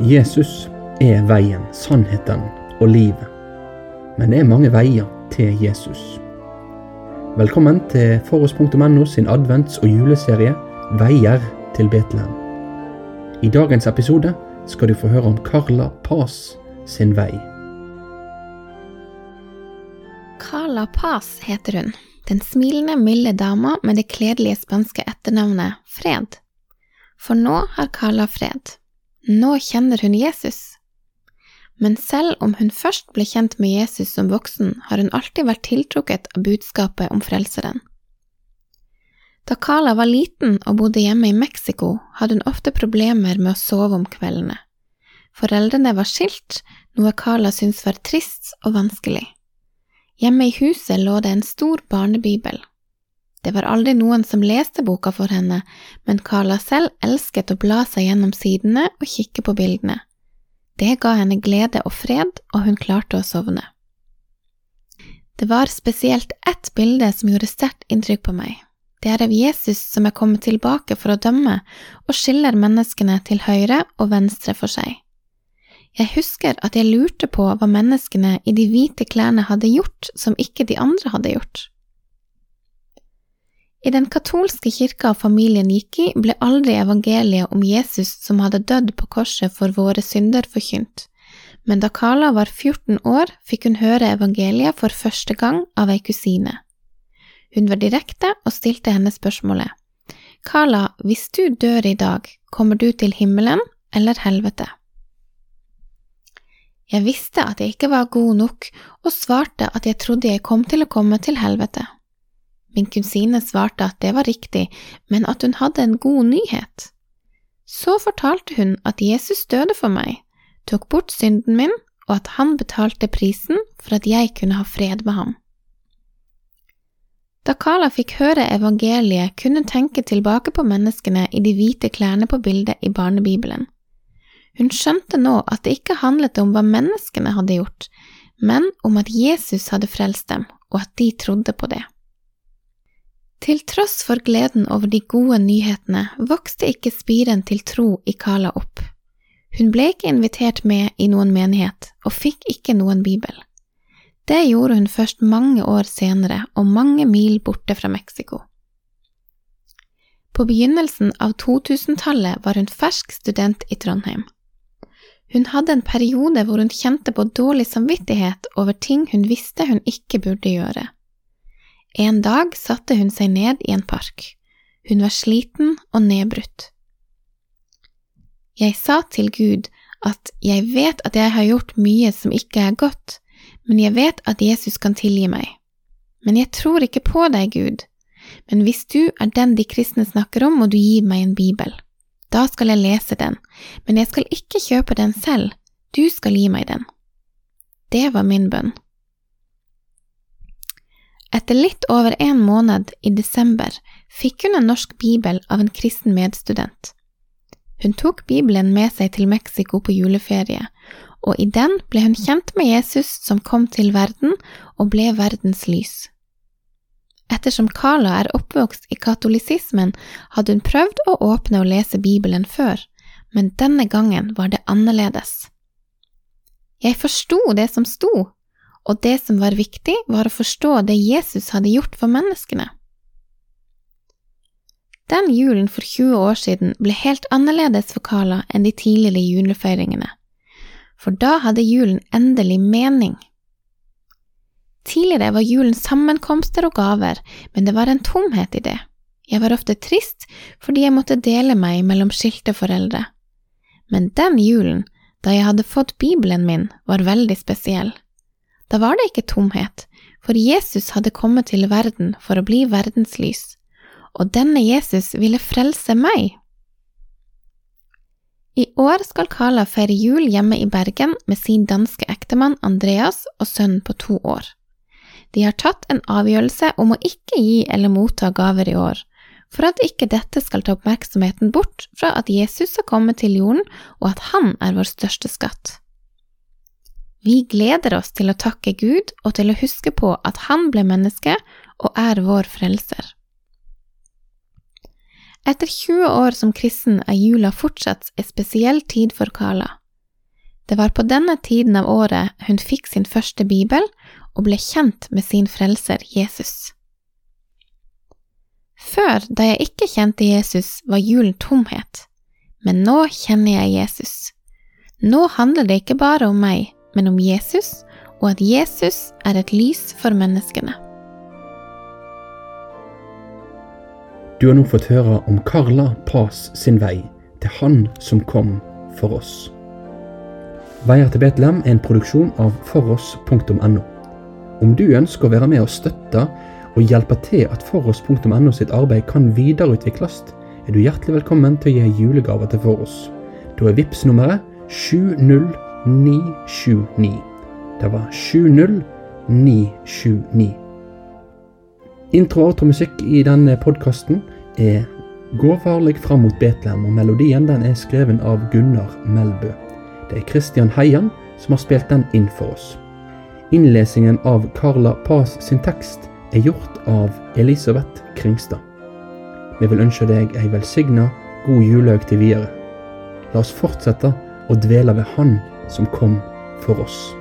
Jesus er veien, sannheten og livet. Men det er mange veier til Jesus. Velkommen til foross.no sin advents- og juleserie Veier til Betlehem. I dagens episode skal du få høre om Carla Paz sin vei. Carla Paz heter hun, den smilende, milde dama med det kledelige spanske etternavnet Fred. For nå har Carla fred. Nå kjenner hun Jesus. Men selv om hun først ble kjent med Jesus som voksen, har hun alltid vært tiltrukket av budskapet om Frelseren. Da Carla var liten og bodde hjemme i Mexico, hadde hun ofte problemer med å sove om kveldene. Foreldrene var skilt, noe Carla syntes var trist og vanskelig. Hjemme i huset lå det en stor barnebibel. Det var aldri noen som leste boka for henne, men Carla selv elsket å bla seg gjennom sidene og kikke på bildene. Det ga henne glede og fred, og hun klarte å sovne. Det var spesielt ett bilde som gjorde sterkt inntrykk på meg. Det er av Jesus som er kommet tilbake for å dømme, og skiller menneskene til høyre og venstre for seg. Jeg husker at jeg lurte på hva menneskene i de hvite klærne hadde gjort som ikke de andre hadde gjort. I den katolske kirka familien gikk i, ble aldri evangeliet om Jesus som hadde dødd på korset for våre synder, forkynt, men da Carla var 14 år, fikk hun høre evangeliet for første gang av ei kusine. Hun var direkte og stilte henne spørsmålet, Carla, hvis du dør i dag, kommer du til himmelen eller helvete? Jeg visste at jeg ikke var god nok, og svarte at jeg trodde jeg kom til å komme til helvete. Min kusine svarte at det var riktig, men at hun hadde en god nyhet. Så fortalte hun at Jesus døde for meg, tok bort synden min, og at han betalte prisen for at jeg kunne ha fred med ham. Da Carla fikk høre evangeliet, kunne hun tenke tilbake på menneskene i de hvite klærne på bildet i barnebibelen. Hun skjønte nå at det ikke handlet om hva menneskene hadde gjort, men om at Jesus hadde frelst dem, og at de trodde på det. Til tross for gleden over de gode nyhetene vokste ikke spiren til tro i Kala opp. Hun ble ikke invitert med i noen menighet, og fikk ikke noen bibel. Det gjorde hun først mange år senere og mange mil borte fra Mexico. På begynnelsen av 2000-tallet var hun fersk student i Trondheim. Hun hadde en periode hvor hun kjente på dårlig samvittighet over ting hun visste hun ikke burde gjøre. En dag satte hun seg ned i en park. Hun var sliten og nedbrutt. Jeg sa til Gud at jeg vet at jeg har gjort mye som ikke er godt, men jeg vet at Jesus kan tilgi meg. Men jeg tror ikke på deg, Gud. Men hvis du er den de kristne snakker om, må du gi meg en bibel. Da skal jeg lese den, men jeg skal ikke kjøpe den selv, du skal gi meg den. Det var min bønn. Etter litt over en måned, i desember, fikk hun en norsk bibel av en kristen medstudent. Hun tok bibelen med seg til Mexico på juleferie, og i den ble hun kjent med Jesus som kom til verden og ble verdens lys. Ettersom Carla er oppvokst i katolisismen, hadde hun prøvd å åpne og lese Bibelen før, men denne gangen var det annerledes. Jeg forsto det som sto, og det som var viktig, var å forstå det Jesus hadde gjort for menneskene. Den julen for 20 år siden ble helt annerledes for Carla enn de tidligere julefeiringene, for da hadde julen endelig mening. Tidligere var julen sammenkomster og gaver, men det var en tomhet i det. Jeg var ofte trist fordi jeg måtte dele meg mellom skilte foreldre. Men den julen, da jeg hadde fått Bibelen min, var veldig spesiell. Da var det ikke tomhet, for Jesus hadde kommet til verden for å bli verdenslys, og denne Jesus ville frelse meg. I år skal Carla feire jul hjemme i Bergen med sin danske ektemann Andreas og sønnen på to år. De har tatt en avgjørelse om å ikke gi eller motta gaver i år, for at ikke dette skal ta oppmerksomheten bort fra at Jesus har kommet til jorden, og at han er vår største skatt. Vi gleder oss til å takke Gud og til å huske på at Han ble menneske og er vår frelser. Etter 20 år som kristen er jula fortsatt en spesiell tid for Carla. Det var på denne tiden av året hun fikk sin første bibel og ble kjent med sin frelser Jesus. Før, da jeg ikke kjente Jesus, var julen tomhet, men nå kjenner jeg Jesus. Nå handler det ikke bare om meg, men om Jesus, og at Jesus er et lys for menneskene. Du har nå fått høre om Karla Paz sin vei til Han som kom for oss. Veier til Betlehem er en produksjon av foross.no. Om du ønsker å være med og støtte og hjelpe til at foross.no sitt arbeid kan videreutvikles, er du hjertelig velkommen til å gi julegaver til Foross. Da er VIPS nummeret 70979. Det var 70979. Intro- og outromusikk i denne podkasten er Gå varlig fram mot Betlehem, og melodien den er skreven av Gunnar Melbø. Det er Christian Heian som har spilt den inn for oss. Innlesingen av Carla Paz sin tekst er gjort av Elisabeth Kringstad. Vi vil ønske deg ei velsigna god julehøgtid videre. La oss fortsette å dvele ved Han som kom for oss.